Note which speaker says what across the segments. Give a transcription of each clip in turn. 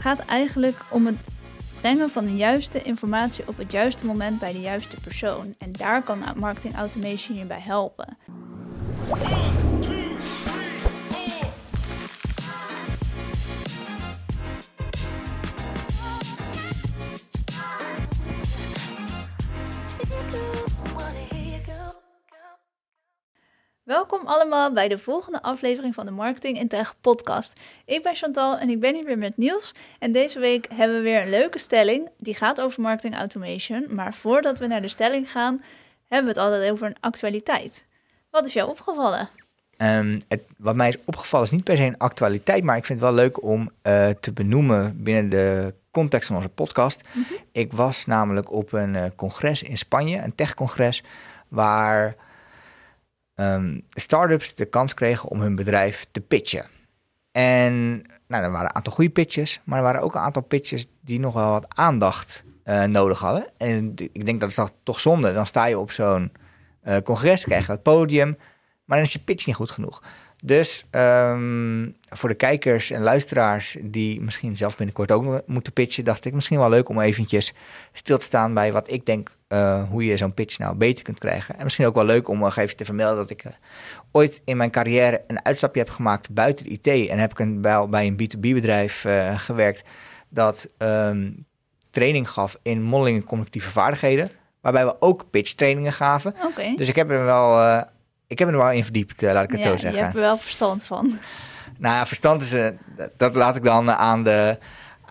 Speaker 1: gaat eigenlijk om het brengen van de juiste informatie op het juiste moment bij de juiste persoon. En daar kan marketing automation je bij helpen. Welkom allemaal bij de volgende aflevering van de Marketing in Tech podcast. Ik ben Chantal en ik ben hier weer met Niels. En deze week hebben we weer een leuke stelling. Die gaat over marketing automation. Maar voordat we naar de stelling gaan, hebben we het altijd over een actualiteit. Wat is jou opgevallen?
Speaker 2: Um, het, wat mij is opgevallen is niet per se een actualiteit, maar ik vind het wel leuk om uh, te benoemen binnen de context van onze podcast. Mm -hmm. Ik was namelijk op een uh, congres in Spanje, een techcongres, waar um, startups de kans kregen om hun bedrijf te pitchen. En nou, er waren een aantal goede pitches, maar er waren ook een aantal pitches die nog wel wat aandacht uh, nodig hadden. En ik denk dat is toch zonde. Dan sta je op zo'n uh, congres, krijg je het podium, maar dan is je pitch niet goed genoeg. Dus um, voor de kijkers en luisteraars die misschien zelf binnenkort ook moeten pitchen, dacht ik misschien wel leuk om eventjes stil te staan bij wat ik denk uh, hoe je zo'n pitch nou beter kunt krijgen. En misschien ook wel leuk om nog even te vermelden dat ik uh, ooit in mijn carrière een uitstapje heb gemaakt buiten de IT. En heb ik een, bij, bij een B2B bedrijf uh, gewerkt dat um, training gaf in modeling en communicatieve vaardigheden. Waarbij we ook pitch trainingen gaven.
Speaker 1: Okay.
Speaker 2: Dus ik heb er wel ik heb er wel in verdiept, uh, laat ik het
Speaker 1: ja,
Speaker 2: zo zeggen.
Speaker 1: Je hebt er wel verstand van.
Speaker 2: Nou ja, verstand is, uh, dat laat ik dan aan de,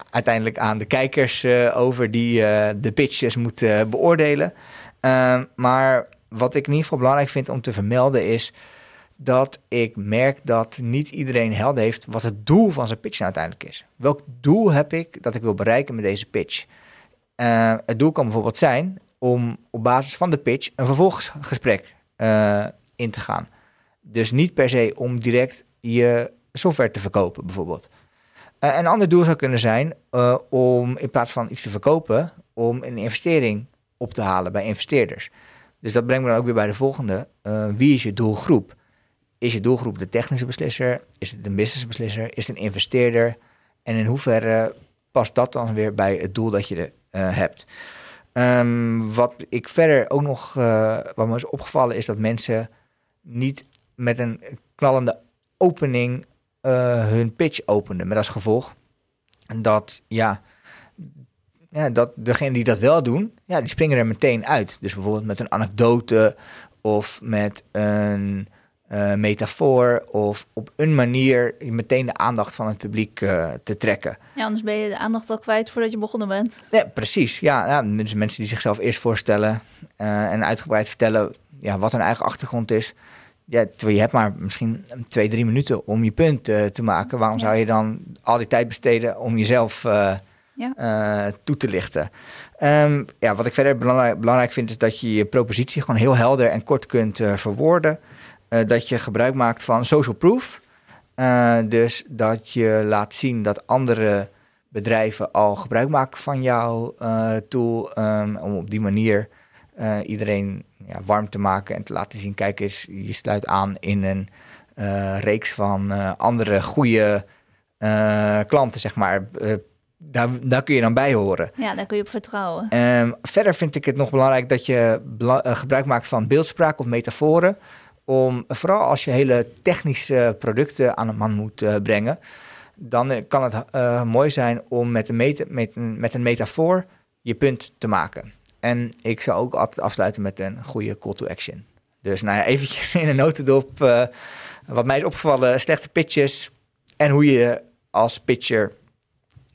Speaker 2: uiteindelijk aan de kijkers uh, over die de pitches moeten beoordelen. Ehm, maar wat ik in ieder geval belangrijk vind om te vermelden is dat ik merk dat niet iedereen helder heeft wat het doel van zijn pitch nou uiteindelijk is. Welk doel heb ik dat ik wil bereiken met deze pitch? het doel kan bijvoorbeeld zijn om op basis van de pitch een vervolgsgesprek in te gaan. Dus niet per se om direct je software te verkopen, bijvoorbeeld. Uh, een ander doel zou kunnen zijn uh, om in plaats van iets te verkopen, om een investering op te halen bij investeerders. Dus dat brengt me dan ook weer bij de volgende. Uh, wie is je doelgroep? Is je doelgroep de technische beslisser? Is het een businessbeslisser? Is het een investeerder? En in hoeverre past dat dan weer bij het doel dat je er, hebt? Um, wat ik verder ook nog, wat me is opgevallen, is dat mensen niet met een knallende opening uh, hun pitch openden. Met als gevolg dat, ja, ja, dat degene die dat wel doen, ja, die springen er meteen uit. Dus bijvoorbeeld met een anekdote of met een uh, metafoor of op een manier meteen de aandacht van het publiek uh, te trekken.
Speaker 1: Ja, anders ben je de aandacht al kwijt voordat je begonnen bent.
Speaker 2: Ja, precies. Ja, ja dus mensen die zichzelf eerst voorstellen uh, en uitgebreid vertellen ja, wat hun eigen achtergrond is. Ja, je hebt maar misschien twee, drie minuten om je punt uh, te maken. Waarom zou je dan al die tijd besteden om jezelf uh, ja. uh, toe te lichten? Um, ja, wat ik verder belangrijk, belangrijk vind is dat je je propositie gewoon heel helder en kort kunt verwoorden. dat je gebruik maakt van social proof. dus dat je laat zien dat andere bedrijven al gebruik maken van jouw tool. Um, om op die manier iedereen ja, warm te maken en te laten zien, kijk eens, je sluit aan in een uh, reeks van uh, andere goede klanten, zeg maar. daar, daar kun je dan bij horen.
Speaker 1: Ja, daar kun je op vertrouwen.
Speaker 2: Um, verder vind ik het nog belangrijk dat je gebruik maakt van beeldspraak of metaforen. Om, vooral als je hele technische producten aan een man moet brengen, dan kan het mooi zijn om met een, met een metafoor je punt te maken. En ik zou ook altijd afsluiten met een goede call to action. Dus nou ja, eventjes in een notendop. Uh, wat mij is opgevallen, slechte pitches. En hoe je als pitcher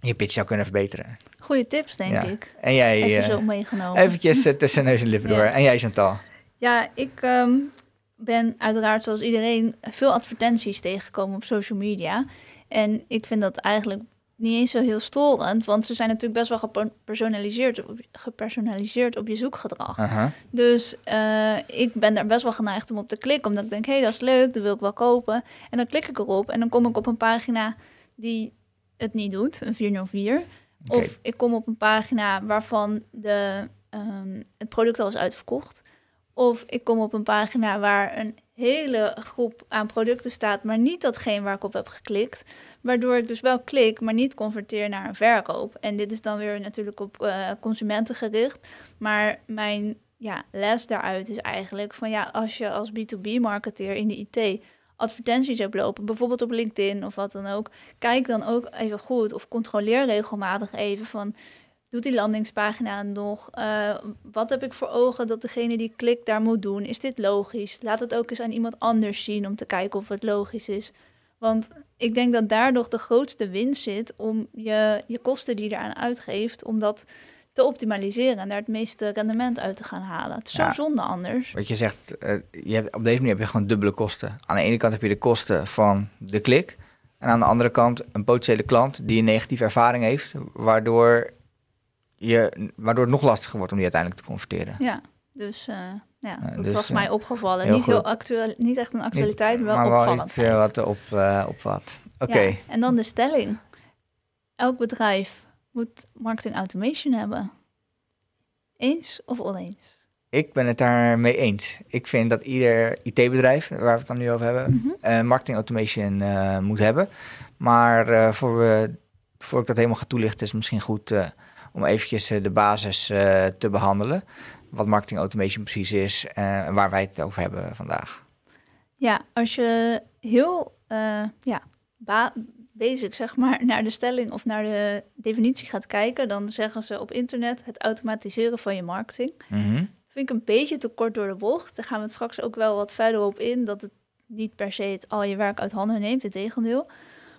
Speaker 2: je pitch zou kunnen verbeteren.
Speaker 1: Goede tips, denk ja. ik.
Speaker 2: En jij...
Speaker 1: Even zo
Speaker 2: uh,
Speaker 1: meegenomen.
Speaker 2: Eventjes uh, tussen neus en lippen door. Ja. En jij, Chantal?
Speaker 1: Ja, ik um, ben uiteraard zoals iedereen veel advertenties tegengekomen op social media. En ik vind dat eigenlijk niet eens zo heel storend, want ze zijn natuurlijk best wel gepersonaliseerd, op, gepersonaliseerd op je zoekgedrag. Dus uh, ik ben daar best wel geneigd om op te klikken, omdat ik denk, hé, hey, dat is leuk, dat wil ik wel kopen. En dan klik ik erop en dan kom ik op een pagina die het niet doet, een 404. Okay. Of ik kom op een pagina waarvan de, um, het product al is uitverkocht. Of ik kom op een pagina waar een hele groep aan producten staat, maar niet datgene waar ik op heb geklikt. Waardoor ik dus wel klik, maar niet converteer naar een verkoop. En dit is dan weer natuurlijk op uh, consumenten gericht. Maar mijn ja, les daaruit is eigenlijk van ja, als je als B2B-marketeer in de IT advertenties hebt lopen, bijvoorbeeld op LinkedIn of wat dan ook, kijk dan ook even goed of controleer regelmatig even van doet die landingspagina nog? Uh, wat heb ik voor ogen dat degene die klikt daar moet doen? Is dit logisch? Laat het ook eens aan iemand anders zien om te kijken of het logisch is. Want ik denk dat daar nog de grootste winst zit om je, je kosten die je eraan uitgeeft, om dat te optimaliseren en daar het meeste rendement uit te gaan halen. Het is zo zonde anders.
Speaker 2: Wat je zegt, uh, je hebt, op deze manier heb je gewoon dubbele kosten. Aan de ene kant heb je de kosten van de klik. En aan de andere kant een potentiële klant die een negatieve ervaring heeft, waardoor, je, waardoor het nog lastiger wordt om die uiteindelijk te converteren.
Speaker 1: Ja, dus uh, ja, dat dus, was mij opgevallen. Niet, heel actueel, niet echt een actualiteit, maar wel maar opvallend. Maar
Speaker 2: wel iets wat op, uh, op wat. Oké. Ja,
Speaker 1: en dan de stelling. Elk bedrijf moet marketing automation hebben. Eens of oneens?
Speaker 2: Ik ben het daarmee eens. Ik vind dat ieder IT-bedrijf, waar we het dan nu over hebben, mm marketing automation moet hebben. Maar voor, we, voor ik dat helemaal ga toelichten, is het misschien goed om eventjes de basis te behandelen. Wat marketing automation precies is en waar wij het over hebben vandaag.
Speaker 1: Ja, als je heel ja, basic, zeg maar, naar de stelling of naar de definitie gaat kijken, dan zeggen ze op internet het automatiseren van je marketing. Mm Vind ik een beetje te kort door de bocht. Daar gaan we het straks ook wel wat verder op in, dat het niet per se het al je werk uit handen neemt, het tegendeel.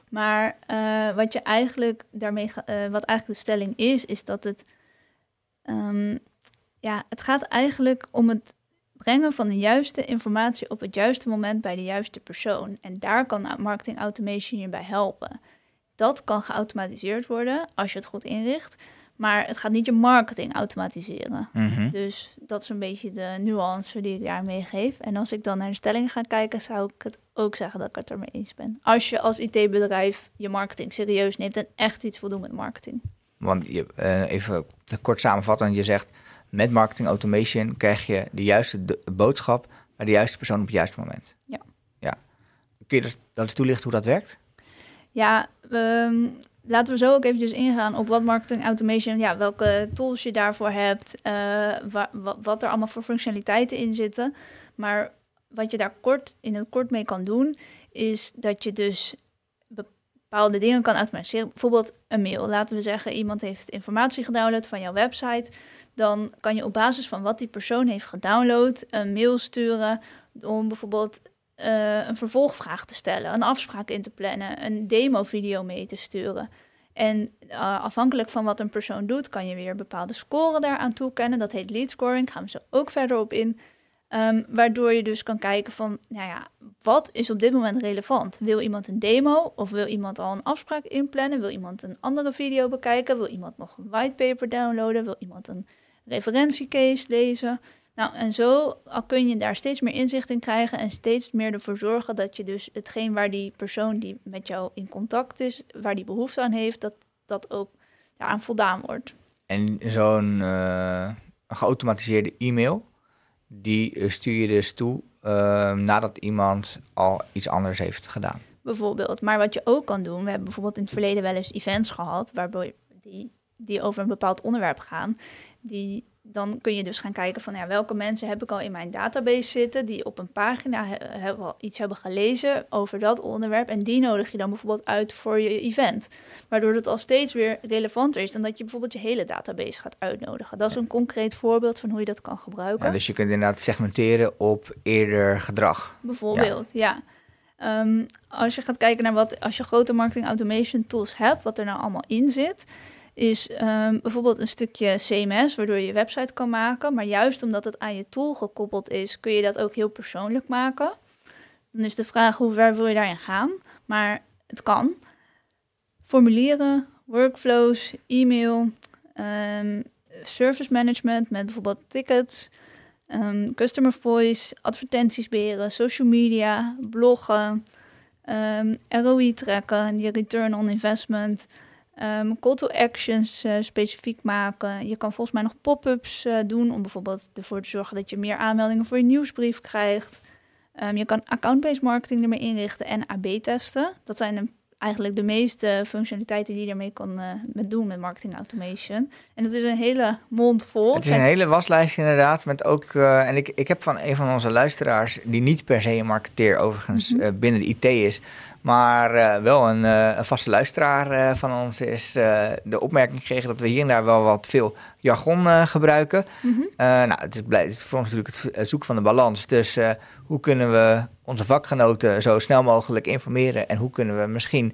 Speaker 1: Maar uh, wat je eigenlijk daarmee, uh, wat eigenlijk de stelling is, is dat het, um, ja, het gaat eigenlijk om het brengen van de juiste informatie op het juiste moment bij de juiste persoon. En daar kan marketing automation je bij helpen. Dat kan geautomatiseerd worden als je het goed inricht. Maar het gaat niet je marketing automatiseren. Mhm. Dus dat is een beetje de nuance die ik daar meegeef. En als ik dan naar de stelling ga kijken, zou ik het ook zeggen dat ik het ermee eens ben. Als je als IT-bedrijf je marketing serieus neemt en echt iets wil doen met marketing.
Speaker 2: Want je, uh, even kort samenvatten, je zegt met marketing automation krijg je de juiste boodschap bij de juiste persoon op het juiste moment.
Speaker 1: Ja.
Speaker 2: ja. Kun je dat, dat eens toelichten hoe dat werkt?
Speaker 1: Ja, um, laten we zo ook eventjes ingaan op wat marketing automation, ja, welke tools je daarvoor hebt, uh, wat er allemaal voor functionaliteiten in zitten. Maar wat je daar kort in het kort mee kan doen, is dat je dus bepaalde dingen kan automatiseren. Bijvoorbeeld een mail. Laten we zeggen, iemand heeft informatie gedownload van jouw website dan kan je op basis van wat die persoon heeft gedownload een mail sturen om bijvoorbeeld uh, een vervolgvraag te stellen, een afspraak in te plannen, een demo-video mee te sturen. En uh, afhankelijk van wat een persoon doet, kan je weer bepaalde scoren daaraan toekennen. Dat heet lead scoring, gaan we zo ook verder op in. Um, waardoor je dus kan kijken van, nou ja, wat is op dit moment relevant? Wil iemand een demo of wil iemand al een afspraak inplannen? Wil iemand een andere video bekijken? Wil iemand nog een whitepaper downloaden? Wil iemand een referentiecase lezen. Nou, en zo kun je daar steeds meer inzicht in krijgen en steeds meer ervoor zorgen dat je dus hetgeen waar die persoon die met jou in contact is, waar die behoefte aan heeft, dat dat ook daaraan voldaan wordt.
Speaker 2: En zo'n uh, geautomatiseerde e-mail, die stuur je dus toe uh, nadat iemand al iets anders heeft gedaan.
Speaker 1: Bijvoorbeeld. Maar wat je ook kan doen, we hebben bijvoorbeeld in het verleden wel eens events gehad, waarbij die, die over een bepaald onderwerp gaan die, dan kun je dus gaan kijken van ja, welke mensen heb ik al in mijn database zitten die op een pagina iets hebben gelezen over dat onderwerp. En die nodig je dan bijvoorbeeld uit voor je event. Waardoor het al steeds weer relevanter is dan dat je bijvoorbeeld je hele database gaat uitnodigen. Dat is een concreet voorbeeld van hoe je dat kan gebruiken.
Speaker 2: Ja, dus je kunt inderdaad segmenteren op eerder gedrag.
Speaker 1: Bijvoorbeeld, ja. Ehm, als je gaat kijken naar wat, als je grote marketing automation tools hebt, wat er nou allemaal in zit, is um, bijvoorbeeld een stukje CMS, waardoor je je website kan maken. Maar juist omdat het aan je tool gekoppeld is, kun je dat ook heel persoonlijk maken. Dan is de vraag hoe ver wil je daarin gaan. Maar het kan. Formulieren, workflows, e-mail, um, service management met bijvoorbeeld tickets, um, customer voice, advertenties beheren, social media, bloggen, ROI trekken, je return on investment. Ehm, call to actions eh, specifiek maken. Je kan volgens mij nog pop-ups eh, doen om bijvoorbeeld ervoor te zorgen dat je meer aanmeldingen voor je nieuwsbrief krijgt. Ehm, je kan account-based marketing ermee inrichten en AB testen. Dat zijn eigenlijk de meeste functionaliteiten die je ermee kan uh, met doen met marketing automation. En dat is een hele mond vol.
Speaker 2: Het is een hele waslijst inderdaad. Met ook, en ik, ik heb van een van onze luisteraars, die niet per se een marketeer overigens mm -hmm. uh, binnen de IT is, maar wel een, een, vaste luisteraar van ons is de opmerking gekregen dat we hier en daar wel wat veel jargon gebruiken. Mm -hmm. nou, het is, blij, het is voor ons natuurlijk het zoeken van de balans. Dus hoe kunnen we onze vakgenoten zo snel mogelijk informeren en hoe kunnen we misschien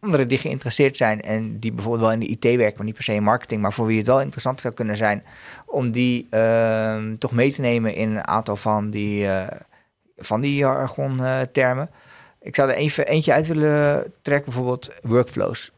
Speaker 2: anderen die geïnteresseerd zijn en die bijvoorbeeld wel in de IT werken, maar niet per se in marketing, maar voor wie het wel interessant zou kunnen zijn, om die uh, toch mee te nemen in een aantal van die, van die jargon-termen. Ik zou er even eentje uit willen trekken, bijvoorbeeld workflows.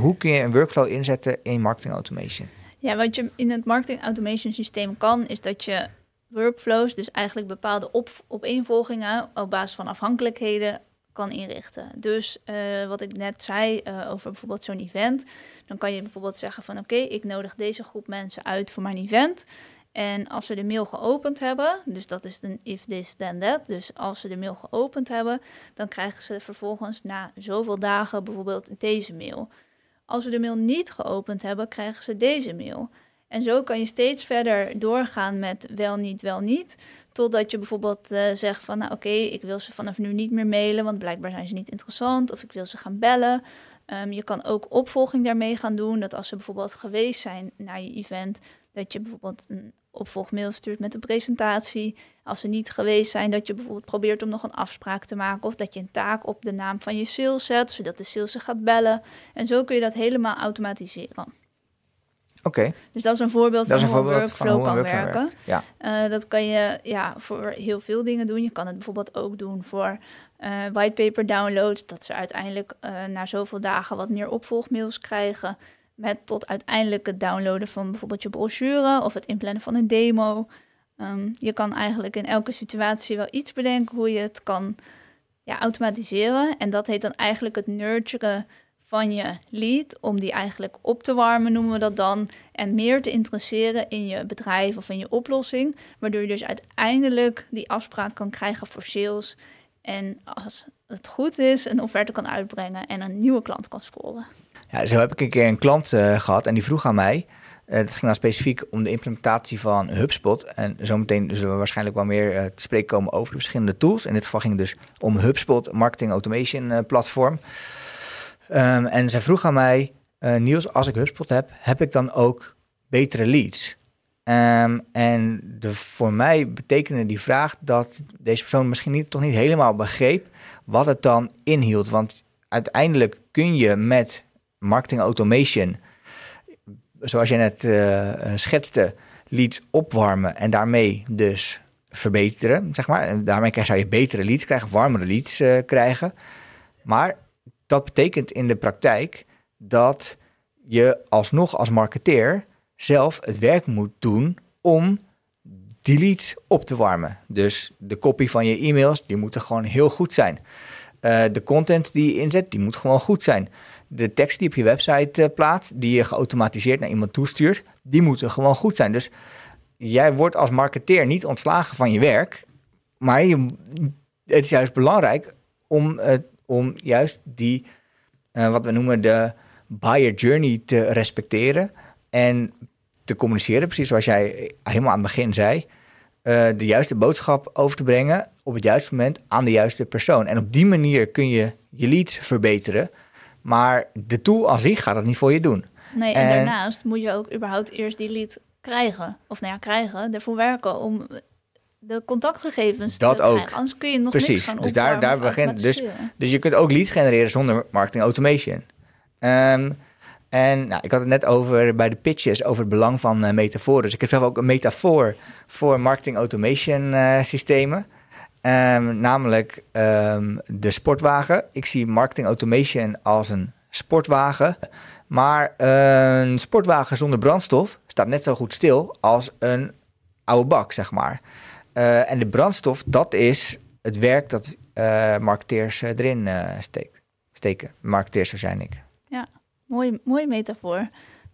Speaker 2: Hoe kun je een workflow inzetten in marketing automation?
Speaker 1: Ja, wat je in het marketing automation systeem kan, is dat je workflows, dus eigenlijk bepaalde op, opeenvolgingen op basis van afhankelijkheden kan inrichten. Dus uh, wat ik net zei uh, over bijvoorbeeld zo'n event, dan kan je bijvoorbeeld zeggen van oké, ik nodig deze groep mensen uit voor mijn event. En als ze de mail geopend hebben, dus dat is een if this then that, dus als ze de mail geopend hebben, dan krijgen ze vervolgens na zoveel dagen bijvoorbeeld deze mail. Als ze de mail niet geopend hebben, krijgen ze deze mail. En zo kan je steeds verder doorgaan met wel niet, wel niet. Totdat je bijvoorbeeld uh, zegt van, nou oké, ik wil ze vanaf nu niet meer mailen, want blijkbaar zijn ze niet interessant. Of ik wil ze gaan bellen. Um, je kan ook opvolging daarmee gaan doen. Dat als ze bijvoorbeeld geweest zijn naar je event, dat je bijvoorbeeld een opvolgmail stuurt met een presentatie. Als ze niet geweest zijn, dat je bijvoorbeeld probeert om nog een afspraak te maken. Of dat je een taak op de naam van je sales zet, zodat de sales ze gaat bellen. En zo kun je dat helemaal automatiseren.
Speaker 2: Oké. Okay.
Speaker 1: Dus dat is een voorbeeld
Speaker 2: dat
Speaker 1: van
Speaker 2: een
Speaker 1: hoe
Speaker 2: voorbeeld
Speaker 1: workflow
Speaker 2: van hoe
Speaker 1: kan
Speaker 2: een workflow
Speaker 1: werken.
Speaker 2: werkt. Ja.
Speaker 1: Uh, dat kan je ja, voor heel veel dingen doen. Je kan het bijvoorbeeld ook doen voor uh, whitepaper downloads. Dat ze uiteindelijk uh, na zoveel dagen wat meer opvolgmails krijgen. Met tot uiteindelijk het downloaden van bijvoorbeeld je brochure of het inplannen van een demo. Um, je kan eigenlijk in elke situatie wel iets bedenken hoe je het kan ja, automatiseren. En dat heet dan eigenlijk het nurturen van je lead, om die eigenlijk op te warmen, noemen we dat dan, en meer te interesseren in je bedrijf of in je oplossing, waardoor je dus uiteindelijk die afspraak kan krijgen voor sales en als het goed is, een offerte kan uitbrengen en een nieuwe klant kan scoren.
Speaker 2: Ja, zo heb ik een keer een klant uh, gehad en die vroeg aan mij, uh, het ging dan specifiek om de implementatie van HubSpot. En zometeen zullen we waarschijnlijk wel meer uh, te spreken komen over de verschillende tools. In dit geval ging het dus om HubSpot, Marketing Automation Platform. Um, en zij vroeg aan mij, Niels, als ik HubSpot heb, heb ik dan ook betere leads? Um, en voor mij betekende die vraag dat deze persoon misschien niet, toch niet helemaal begreep wat het dan inhield. Want uiteindelijk kun je met marketing automation, zoals je net uh, schetste, leads opwarmen en daarmee dus verbeteren, zeg maar. En daarmee zou je betere leads krijgen, warmere leads uh, krijgen. Maar dat betekent in de praktijk dat je alsnog als marketeer zelf het werk moet doen om die leads op te warmen. Dus de copy van je e-mails, die moeten gewoon heel goed zijn. Uh, de content die je inzet, die moet gewoon goed zijn. De tekst die op je website uh, plaatst, die je geautomatiseerd naar iemand toestuurt, die moeten gewoon goed zijn. Dus jij wordt als marketeer niet ontslagen van je werk, maar je, het is juist belangrijk om om juist die, uh, wat we noemen de buyer journey te respecteren en te communiceren, precies zoals jij helemaal aan het begin zei, uh, de juiste boodschap over te brengen op het juiste moment aan de juiste persoon. En op die manier kun je je leads verbeteren, maar de tool als zich gaat dat niet voor je doen.
Speaker 1: Nee, en, en daarnaast moet je ook überhaupt eerst die lead krijgen, of nou ja, krijgen, ervoor werken om de contactgegevens
Speaker 2: dat
Speaker 1: te
Speaker 2: ook.
Speaker 1: krijgen. Anders kun je nog
Speaker 2: Precies.
Speaker 1: niks gaan
Speaker 2: dus daar, daar begint. Dus, dus je kunt ook leads genereren zonder marketing automation. Um, en nou, ik had het net over bij de pitches over het belang van uh, metaforen. Dus ik heb zelf ook een metafoor voor marketing automation uh, systemen. Um, namelijk um, de sportwagen. Ik zie marketing automation als een sportwagen. Maar een sportwagen zonder brandstof staat net zo goed stil als een oude bak, zeg maar. Uh, en de brandstof, dat is het werk dat marketeers erin steekt, steken. Marketeers, zo zijn ik.
Speaker 1: Ja. Mooi, mooie metafoor.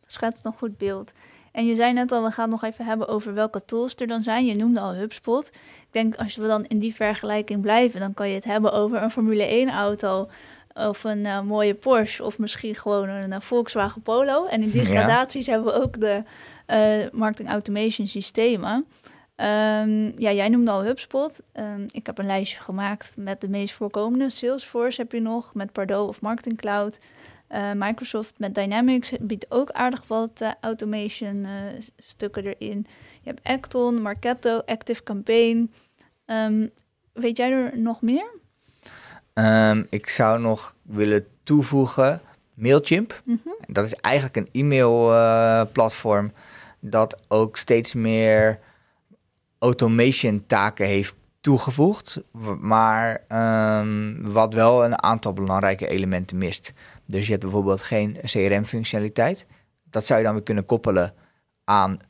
Speaker 1: Dat schetst een goed beeld. En je zei net al, we gaan het nog even hebben over welke tools er dan zijn. Je noemde al HubSpot. Ik denk, als we dan in die vergelijking blijven, dan kan je het hebben over een Formule 1-auto of een uh, mooie Porsche of misschien gewoon een uh, Volkswagen Polo. En in die gradaties ja. hebben we ook de uh, marketing automation systemen. Um, ja, jij noemde al HubSpot. Um, ik heb een lijstje gemaakt met de meest voorkomende. Salesforce heb je nog, met Pardot of Marketing Cloud. Uh, Microsoft met Dynamics biedt ook aardig wat uh, automation uh, stukken erin. Je hebt Acton, Marketo, Active Campaign. Um, weet jij er nog meer?
Speaker 2: Um, ik zou nog willen toevoegen Mailchimp. Mm -hmm. Dat is eigenlijk een e-mail-platform dat ook steeds meer automation taken heeft toegevoegd, maar um, wat wel een aantal belangrijke elementen mist. Dus je hebt bijvoorbeeld geen CRM-functionaliteit. Dat zou je dan weer kunnen koppelen aan uh,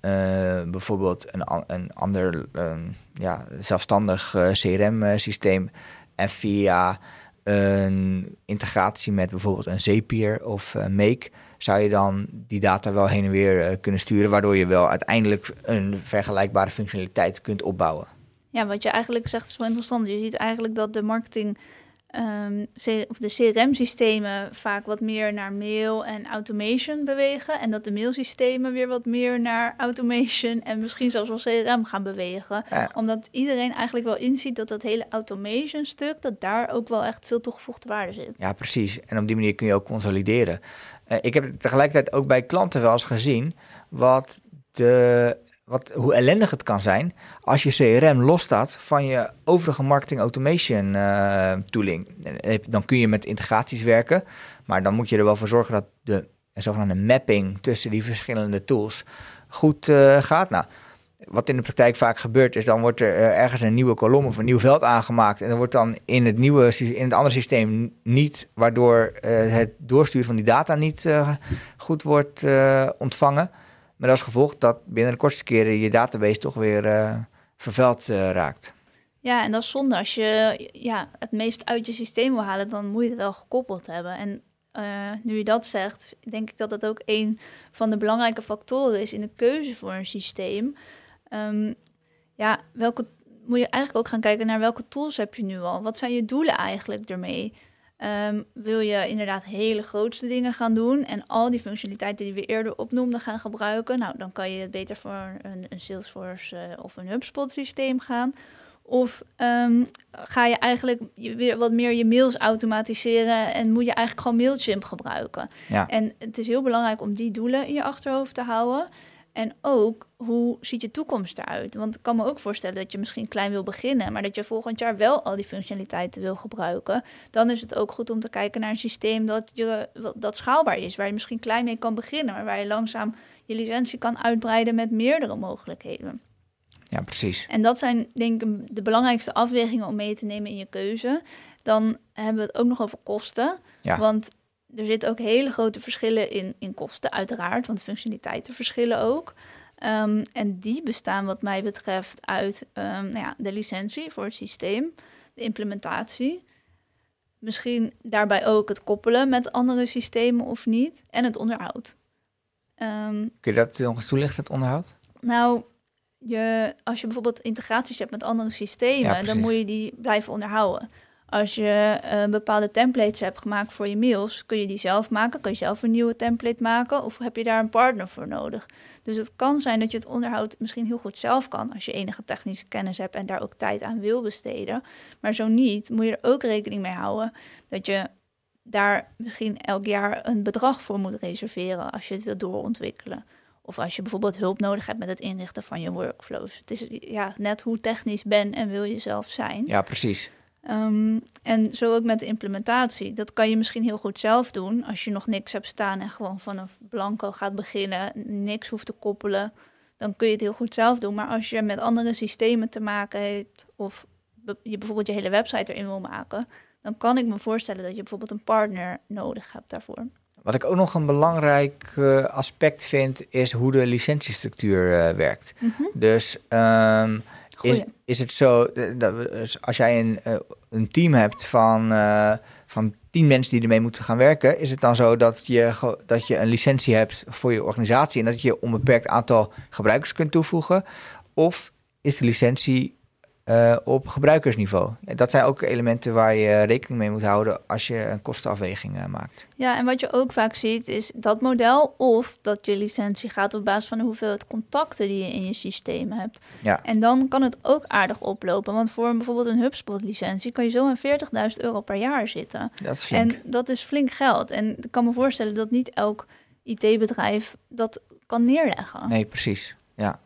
Speaker 2: bijvoorbeeld een, een ander um, ja, zelfstandig uh, CRM-systeem. En via een integratie met bijvoorbeeld een Zapier of uh, Make zou je dan die data wel heen en weer kunnen sturen, waardoor je wel uiteindelijk een vergelijkbare functionaliteit kunt opbouwen.
Speaker 1: Ja, wat je eigenlijk zegt is wel interessant. Je ziet eigenlijk dat de marketing um, of de CRM-systemen vaak wat meer naar mail en automation bewegen. En dat de mailsystemen weer wat meer naar automation en misschien zelfs wel CRM gaan bewegen. Ja. Omdat iedereen eigenlijk wel inziet dat dat hele automation stuk, dat daar ook wel echt veel toegevoegde waarde zit.
Speaker 2: Ja, precies. En op die manier kun je ook consolideren. Uh, ik heb tegelijkertijd ook bij klanten wel eens gezien wat de wat, hoe ellendig het kan zijn als je CRM losstaat van je overige marketing automation uh, tooling. Dan kun je met integraties werken, maar dan moet je er wel voor zorgen dat de zogenaamde mapping tussen die verschillende tools goed gaat. Nou, wat in de praktijk vaak gebeurt, is dan wordt er ergens een nieuwe kolom of een nieuw veld aangemaakt. En dan wordt dan in het, nieuwe, in het andere systeem niet, waardoor het doorsturen van die data niet goed wordt ontvangen. Met als gevolg dat binnen de kortste keren je database toch weer uh, vervuild uh, raakt.
Speaker 1: Ja, en dat is zonde. Als je ja, het meest uit je systeem wil halen, dan moet je het wel gekoppeld hebben. En uh, nu je dat zegt, denk ik dat dat ook een van de belangrijke factoren is in de keuze voor een systeem. Um, ja, welke moet je eigenlijk ook gaan kijken naar welke tools heb je nu al? Wat zijn je doelen eigenlijk ermee? Um, wil je inderdaad hele grootste dingen gaan doen en al die functionaliteiten die we eerder opnoemden gaan gebruiken, nou dan kan je het beter voor een, een Salesforce uh, of een HubSpot systeem gaan. Of um, ga je eigenlijk weer wat meer je mails automatiseren en moet je eigenlijk gewoon Mailchimp gebruiken. Ja. En het is heel belangrijk om die doelen in je achterhoofd te houden. En ook, hoe ziet je toekomst eruit? Want ik kan me ook voorstellen dat je misschien klein wil beginnen, maar dat je volgend jaar wel al die functionaliteiten wil gebruiken. Dan is het ook goed om te kijken naar een systeem dat, je, dat schaalbaar is, waar je misschien klein mee kan beginnen, maar waar je langzaam je licentie kan uitbreiden met meerdere mogelijkheden.
Speaker 2: Ja, precies.
Speaker 1: En dat zijn denk ik de belangrijkste afwegingen om mee te nemen in je keuze. Dan hebben we het ook nog over kosten. Ja. Want er zitten ook hele grote verschillen in, in kosten, uiteraard, want functionaliteiten verschillen ook. Um, en die bestaan, wat mij betreft, uit um, nou ja, de licentie voor het systeem, de implementatie. Misschien daarbij ook het koppelen met andere systemen of niet. En het onderhoud.
Speaker 2: Um, Kun je dat nog eens toelichten, het onderhoud?
Speaker 1: Nou, je, als je bijvoorbeeld integraties hebt met andere systemen, ja, dan moet je die blijven onderhouden. Als je uh, bepaalde templates hebt gemaakt voor je mails, kun je die zelf maken. Kun je zelf een nieuwe template maken of heb je daar een partner voor nodig? Dus het kan zijn dat je het onderhoud misschien heel goed zelf kan als je enige technische kennis hebt en daar ook tijd aan wil besteden. Maar zo niet, moet je er ook rekening mee houden dat je daar misschien elk jaar een bedrag voor moet reserveren als je het wil doorontwikkelen. Of als je bijvoorbeeld hulp nodig hebt met het inrichten van je workflows. Het is ja, net hoe technisch ben en wil je zelf zijn.
Speaker 2: Ja, precies.
Speaker 1: Um, en zo ook met de implementatie. Dat kan je misschien heel goed zelf doen als je nog niks hebt staan en gewoon vanaf blanco gaat beginnen, niks hoeft te koppelen. Dan kun je het heel goed zelf doen. Maar als je met andere systemen te maken hebt of je bijvoorbeeld je hele website erin wil maken, dan kan ik me voorstellen dat je bijvoorbeeld een partner nodig hebt daarvoor.
Speaker 2: Wat ik ook nog een belangrijk uh, aspect vind, is hoe de licentiestructuur uh, werkt. Mm -hmm. Dus um, is, is het zo dat als jij een, uh, een team hebt van, uh, van tien mensen die ermee moeten gaan werken, is het dan zo dat je, dat je een licentie hebt voor je organisatie en dat je een onbeperkt aantal gebruikers kunt toevoegen? Of is de licentie eh, op gebruikersniveau? Dat zijn ook elementen waar je rekening mee moet houden als je een kostenafweging eh, maakt.
Speaker 1: Ja, en wat je ook vaak ziet is dat model of dat je licentie gaat op basis van de hoeveelheid contacten die je in je systeem hebt.
Speaker 2: Ja.
Speaker 1: En dan kan het ook aardig oplopen, want voor bijvoorbeeld een HubSpot-licentie kan je zo aan 40.000 euro per jaar zitten.
Speaker 2: Dat is flink.
Speaker 1: En dat is flink geld. En ik kan me voorstellen dat niet elk IT-bedrijf dat kan neerleggen.
Speaker 2: Nee, precies. Ja.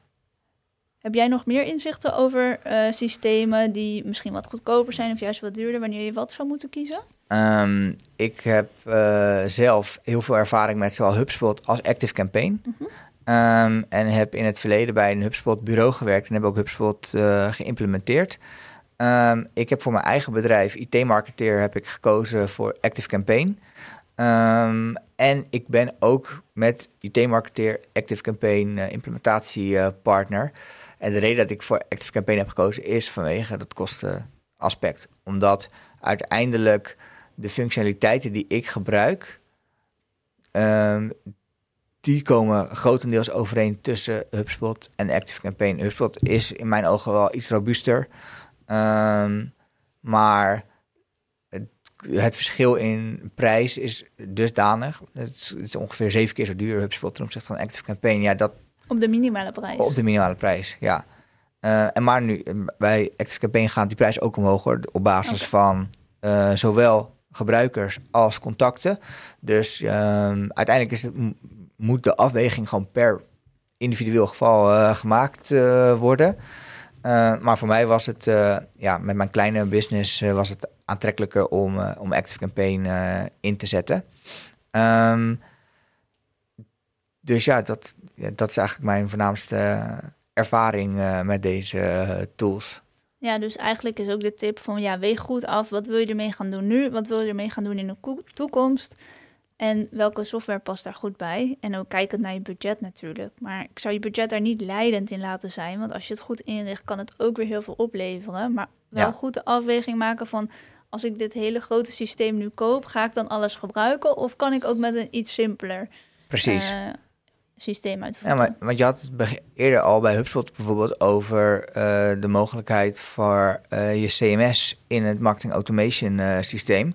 Speaker 1: Heb jij nog meer inzichten over eh, systemen die misschien wat goedkoper zijn of juist wat duurder wanneer je wat zou moeten kiezen?
Speaker 2: Ehm, ik heb eh, zelf heel veel ervaring met zowel HubSpot als ActiveCampaign.
Speaker 1: Mhm.
Speaker 2: Ehm, en heb in het verleden bij een HubSpot bureau gewerkt en heb ook HubSpot eh, geïmplementeerd. Ehm, ik heb voor mijn eigen bedrijf, IT-marketeer, heb ik gekozen voor ActiveCampaign. Ehm en ik ben ook met IT-marketeer ActiveCampaign eh implementatiepartner. En de reden dat ik voor ActiveCampaign heb gekozen is vanwege dat kostenaspect. Omdat uiteindelijk de functionaliteiten die ik gebruik, ehm, die komen grotendeels overeen tussen HubSpot en ActiveCampaign. HubSpot is in mijn ogen wel iets robuuster, Ehm, maar het, het verschil in prijs is dusdanig. Het is, het is ongeveer zeven keer zo duur HubSpot ten opzichte van ActiveCampaign. Ja, dat
Speaker 1: Op de minimale prijs.
Speaker 2: op de minimale prijs, ja. Eh, en maar nu, eh, bij ActiveCampaign gaat die prijs ook omhoog hoor, op basis van eh, zowel gebruikers als contacten. Dus ehm, uiteindelijk is het, moet de afweging gewoon per individueel geval gemaakt worden. Maar voor mij was het, ja, met mijn kleine business was het aantrekkelijker om, om ActiveCampaign eh in te zetten. Ehm, dus ja dat, ja, dat is eigenlijk mijn voornaamste ervaring eh, met deze eh, tools.
Speaker 1: Ja, dus eigenlijk is ook de tip van ja, weeg goed af. Wat wil je ermee gaan doen nu? Wat wil je ermee gaan doen in de toekomst? En welke software past daar goed bij? En ook kijkend naar je budget natuurlijk. Maar ik zou je budget daar niet leidend in laten zijn. Want als je het goed inricht, kan het ook weer heel veel opleveren. Maar wel
Speaker 2: Ja.
Speaker 1: goed de afweging maken van... als ik dit hele grote systeem nu koop, ga ik dan alles gebruiken? Of kan ik ook met een iets simpeler
Speaker 2: Precies.
Speaker 1: eh, systeem
Speaker 2: ja,
Speaker 1: uitvoeren?
Speaker 2: maar, want je had het eerder al bij HubSpot bijvoorbeeld over eh, de mogelijkheid voor eh, je CMS in het marketing automation eh, systeem.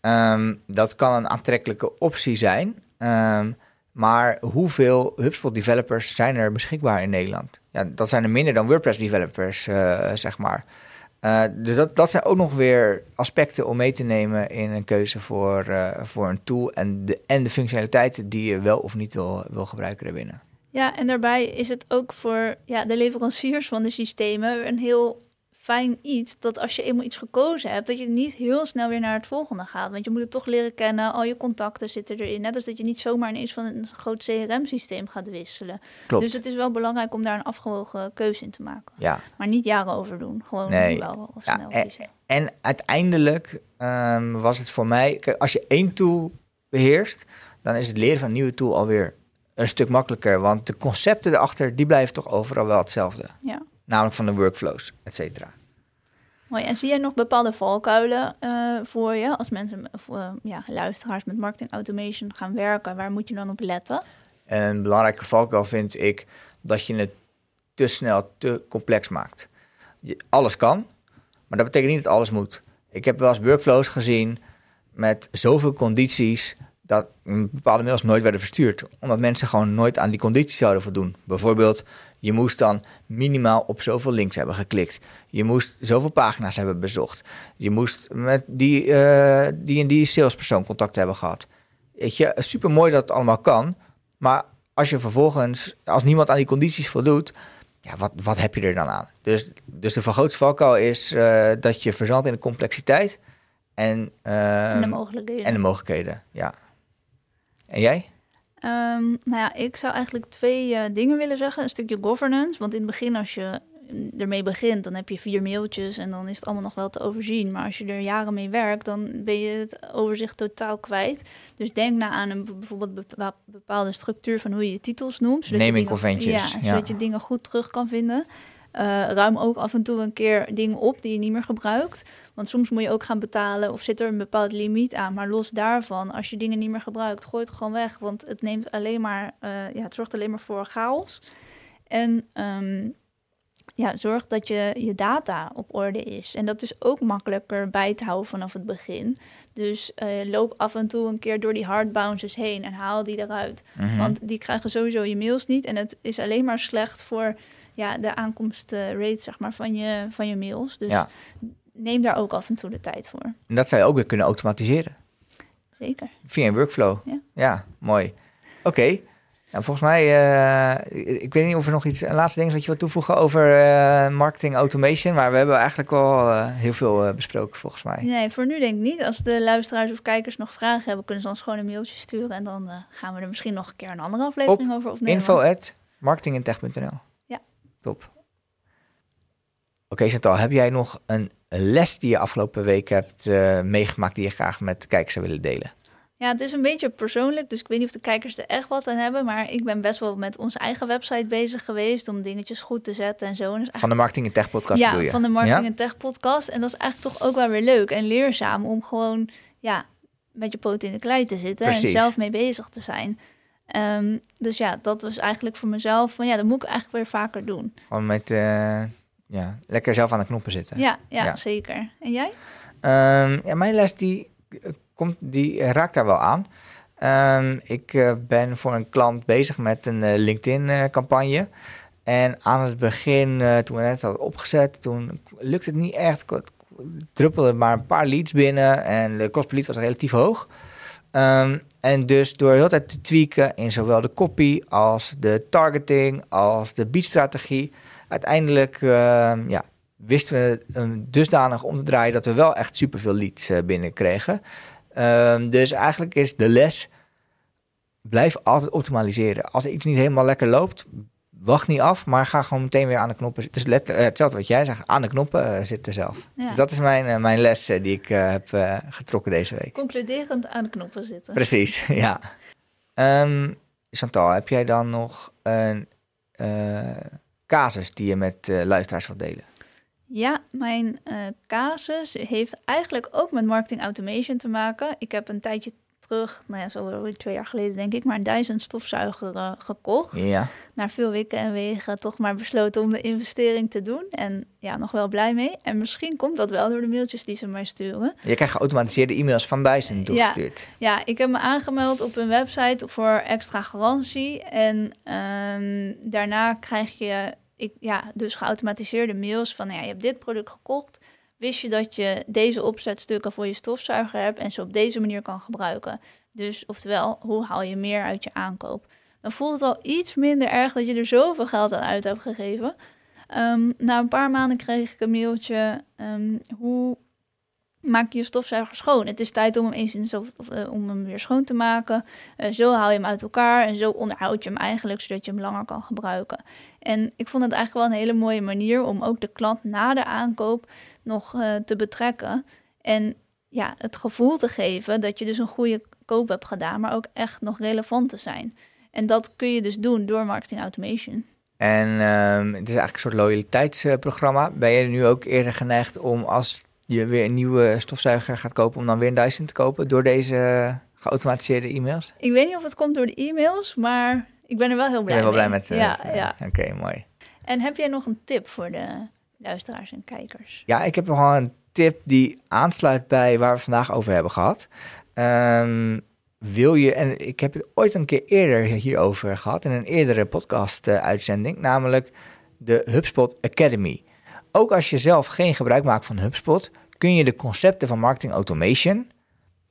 Speaker 2: Ehm, dat kan een aantrekkelijke optie zijn. Ehm, maar hoeveel HubSpot developers zijn er beschikbaar in Nederland? Ja, dat zijn er minder dan WordPress developers, zeg maar. Eh, dus dat, dat zijn ook nog weer aspecten om mee te nemen in een keuze voor, eh, voor een tool en de, en de functionaliteiten die je wel of niet wil, wil gebruiken daarbinnen.
Speaker 1: Ja, en daarbij is het ook voor ja, de leveranciers van de systemen een heel fijn iets dat als je eenmaal iets gekozen hebt, dat je niet heel snel weer naar het volgende gaat. Want je moet het toch leren kennen, al je contacten zitten erin. Net als dat je niet zomaar ineens van een groot CRM-systeem gaat wisselen.
Speaker 2: Klopt.
Speaker 1: Dus het is wel belangrijk om daar een afgewogen keuze in te maken.
Speaker 2: ja.
Speaker 1: Maar niet jaren over doen, gewoon
Speaker 2: Nee.
Speaker 1: wel
Speaker 2: Ja,
Speaker 1: snel
Speaker 2: en, en uiteindelijk ehm, was het voor mij... Kijk, als je één tool beheerst, dan is het leren van een nieuwe tool alweer een stuk makkelijker. Want de concepten erachter, die blijven toch overal wel hetzelfde.
Speaker 1: Ja.
Speaker 2: Namelijk van de workflows, et cetera.
Speaker 1: Mooi. En zie jij nog bepaalde valkuilen eh, voor je als mensen, of, eh, ja, luisteraars met marketing automation gaan werken? Waar moet je dan op letten?
Speaker 2: Een belangrijke valkuil vind ik dat je het te snel te complex maakt. Je, alles kan, maar dat betekent niet dat alles moet. Ik heb wel eens workflows gezien met zoveel condities dat bepaalde mails nooit werden verstuurd. Omdat mensen gewoon nooit aan die condities zouden voldoen. Bijvoorbeeld, je moest dan minimaal op zoveel links hebben geklikt. Je moest zoveel pagina's hebben bezocht. Je moest met die, eh, die en die salespersoon contact hebben gehad. Weet je, super mooi dat het allemaal kan. Maar als je vervolgens, als niemand aan die condities voldoet, ja, wat, wat heb je er dan aan? Dus, dus de vergrootste valkuil is eh, dat je verzandt in de complexiteit en,
Speaker 1: en de
Speaker 2: ehm,
Speaker 1: mogelijkheden.
Speaker 2: en de mogelijkheden. Ja. En jij?
Speaker 1: Ehm, nou ja, ik zou eigenlijk twee eh, dingen willen zeggen. Een stukje governance. Want in het begin, als je ermee begint, dan heb je vier mailtjes en dan is het allemaal nog wel te overzien. Maar als je er jaren mee werkt, dan ben je het overzicht totaal kwijt. Dus denk na aan een bijvoorbeeld bepa- bepaalde structuur van hoe je je titels noemt. zodat je
Speaker 2: Naming
Speaker 1: dingen- Ja,
Speaker 2: ja.
Speaker 1: zodat je dingen goed terug kan vinden. Eh, ruim ook af en toe een keer dingen op die je niet meer gebruikt. Want soms moet je ook gaan betalen of zit er een bepaald limiet aan. Maar los daarvan, als je dingen niet meer gebruikt, gooi het gewoon weg. Want het neemt alleen maar, eh, ja, het zorgt alleen maar voor chaos. En ehm, ja, zorg dat je, je data op orde is. En dat is ook makkelijker bij te houden vanaf het begin. Dus eh, loop af en toe een keer door die hard bounces heen en haal die eruit.
Speaker 2: Mhm.
Speaker 1: Want die krijgen sowieso je mails niet. En het is alleen maar slecht voor ja, de aankomstrate zeg maar, van, je, van je mails. Dus
Speaker 2: Ja.
Speaker 1: neem daar ook af en toe de tijd voor.
Speaker 2: En dat zou je ook weer kunnen automatiseren.
Speaker 1: Zeker.
Speaker 2: Via een workflow.
Speaker 1: Ja.
Speaker 2: mooi. Oké. Nou, volgens mij, eh, ik weet niet of er nog iets, een laatste ding is wat je wilt toevoegen over eh, marketing automation. Maar we hebben eigenlijk wel eh, heel veel besproken volgens mij.
Speaker 1: Nee, voor nu denk ik niet. Als de luisteraars of kijkers nog vragen hebben, kunnen ze ons gewoon een mailtje sturen. En dan gaan we er misschien nog een keer een andere aflevering over opnemen.
Speaker 2: Info at marketingintech.nl.
Speaker 1: Ja.
Speaker 2: Top. Oké, Chantal, heb jij nog een les die je afgelopen week hebt meegemaakt die je graag met de kijkers zou willen delen?
Speaker 1: Ja, het is een beetje persoonlijk, dus ik weet niet of de kijkers er echt wat aan hebben. Maar ik ben best wel met onze eigen website bezig geweest om dingetjes goed te zetten en zo. En dus
Speaker 2: Van de Marketing en Tech podcast
Speaker 1: ja,
Speaker 2: je?
Speaker 1: van de Marketing
Speaker 2: Ja?
Speaker 1: en Tech podcast. En dat is eigenlijk toch ook wel weer leuk en leerzaam om gewoon ja, met je poot in de klei te zitten
Speaker 2: Precies.
Speaker 1: en zelf mee bezig te zijn. Ehm, dus ja, dat was eigenlijk voor mezelf van ja, dat moet ik eigenlijk weer vaker doen.
Speaker 2: Gewoon met, eh, ja, lekker zelf aan de knoppen zitten.
Speaker 1: Ja, ja,
Speaker 2: Ja.
Speaker 1: zeker. En jij?
Speaker 2: Ehm, ja, mijn les die, eh, komt, die eh, raakt daar wel aan. Ehm, ik eh, ben voor een klant bezig met een eh, LinkedIn-campagne. en aan het begin, eh, toen we net hadden opgezet, toen lukte het niet echt. Het maar een paar leads binnen en de kost per lead was relatief hoog. Ehm, en dus door heel tijd te tweaken in zowel de copy als de targeting als de beatstrategie, uiteindelijk ehm, ja, wisten we hem dusdanig om te draaien dat we wel echt superveel leads eh, binnenkregen. Ehm, dus eigenlijk is de les, blijf altijd optimaliseren. Als er iets niet helemaal lekker loopt, wacht niet af, maar ga gewoon meteen weer aan de knoppen zitten. Dus let, eh, hetzelfde wat jij zegt, aan de knoppen eh, zitten zelf.
Speaker 1: Ja.
Speaker 2: Dus dat is mijn, eh, mijn les die ik heb getrokken deze week.
Speaker 1: Concluderend aan de knoppen zitten.
Speaker 2: Precies, ja. Ehm, Chantal, heb jij dan nog een casus die je met luisteraars wilt delen?
Speaker 1: Ja, mijn eh, casus heeft eigenlijk ook met marketing automation te maken. Ik heb een tijdje terug, nou ja, zo twee jaar geleden denk ik, maar een duizend stofzuiger eh, gekocht.
Speaker 2: Ja.
Speaker 1: Na veel wikken en wegen toch maar besloten om de investering te doen. En ja, nog wel blij mee. En misschien komt dat wel door de mailtjes die ze mij sturen.
Speaker 2: Je krijgt geautomatiseerde e-mails van Dyson toegestuurd.
Speaker 1: Ja, ik heb me aangemeld op hun website voor extra garantie. En ehm, daarna krijg je ik, ja, dus geautomatiseerde mails van... Nou ja, je hebt dit product gekocht. Wist je dat je deze opzetstukken voor je stofzuiger hebt... en ze op deze manier kan gebruiken? Dus oftewel, hoe haal je meer uit je aankoop? Dan voelt het al iets minder erg dat je er zoveel geld aan uit hebt gegeven. Ehm, na een paar maanden kreeg ik een mailtje... ehm, hoe maak je stofzuiger schoon. Het is tijd om hem eens in zo, of, eh, om hem weer schoon te maken. Eh, zo haal je hem uit elkaar en zo onderhoud je hem eigenlijk, zodat je hem langer kan gebruiken. En ik vond het eigenlijk wel een hele mooie manier om ook de klant na de aankoop nog eh, te betrekken. En ja, het gevoel te geven dat je dus een goede koop hebt gedaan, maar ook echt nog relevant te zijn. En dat kun je dus doen door marketing automation.
Speaker 2: En ehm, het is eigenlijk een soort loyaliteitsprogramma. Ben je nu ook eerder geneigd om als je weer een nieuwe stofzuiger gaat kopen, om dan weer een Dyson te kopen door deze geautomatiseerde e-mails?
Speaker 1: Ik weet niet of het komt door de e-mails, maar ik ben er wel heel
Speaker 2: Ik
Speaker 1: blij
Speaker 2: ben wel blij
Speaker 1: mee.
Speaker 2: met
Speaker 1: ja,
Speaker 2: eh,
Speaker 1: ja.
Speaker 2: Oké, mooi.
Speaker 1: En heb jij nog een tip voor de luisteraars en kijkers?
Speaker 2: Ja, ik heb nog wel een tip die aansluit bij waar we vandaag over hebben gehad. Ehm, wil je, en ik heb het ooit een keer eerder hierover gehad in een eerdere podcast-uitzending, namelijk de HubSpot Academy. Ook als je zelf geen gebruik maakt van HubSpot, kun je de concepten van marketing automation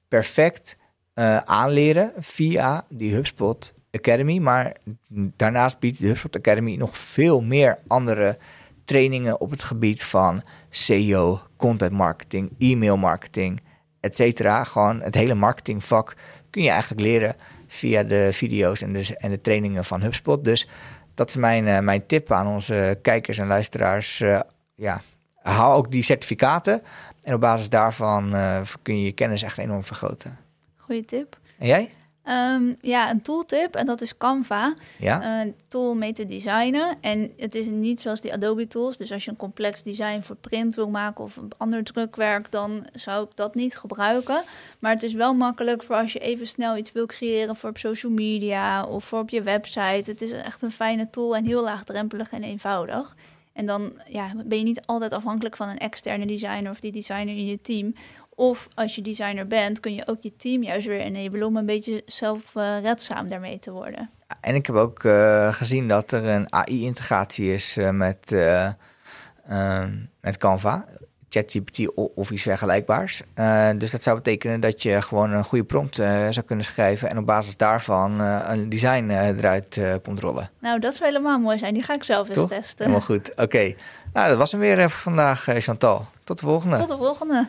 Speaker 2: perfect eh, aanleren via die HubSpot Academy. Maar daarnaast biedt de HubSpot Academy nog veel meer andere trainingen op het gebied van SEO, content marketing, e-mail marketing, et cetera. Gewoon het hele marketingvak kun je eigenlijk leren via de video's en de, en de trainingen van HubSpot. Dus dat is mijn, eh, mijn tip aan onze kijkers en luisteraars. Eh, ja, haal ook die certificaten. En op basis daarvan eh, kun je je kennis echt enorm vergroten.
Speaker 1: Goeie tip.
Speaker 2: En jij?
Speaker 1: Ehm, ja, een tooltip en dat is Canva.
Speaker 2: Ja?
Speaker 1: Een tool om mee te designen. En het is niet zoals die Adobe tools. Dus als je een complex design voor print wil maken of een ander drukwerk, dan zou ik dat niet gebruiken. Maar het is wel makkelijk voor als je even snel iets wil creëren voor op social media of voor op je website. Het is echt een fijne tool en heel laagdrempelig en eenvoudig. En dan ja, ben je niet altijd afhankelijk van een externe designer of die designer in je team. Of als je designer bent, kun je ook je team juist weer enabelen om een beetje zelfredzaam daarmee te worden.
Speaker 2: En ik heb ook uh, gezien dat er een AI-integratie is uh, met, uh, met Canva, ChatGPT of iets vergelijkbaars. dus dat zou betekenen dat je gewoon een goede prompt zou kunnen schrijven en op basis daarvan een design eruit komt rollen.
Speaker 1: Nou, dat zou helemaal mooi zijn. Die ga ik zelf eens
Speaker 2: Toch?
Speaker 1: testen.
Speaker 2: Helemaal goed. Oké. Okay. Nou, dat was hem weer vandaag, Chantal. Tot de volgende.
Speaker 1: Tot de volgende.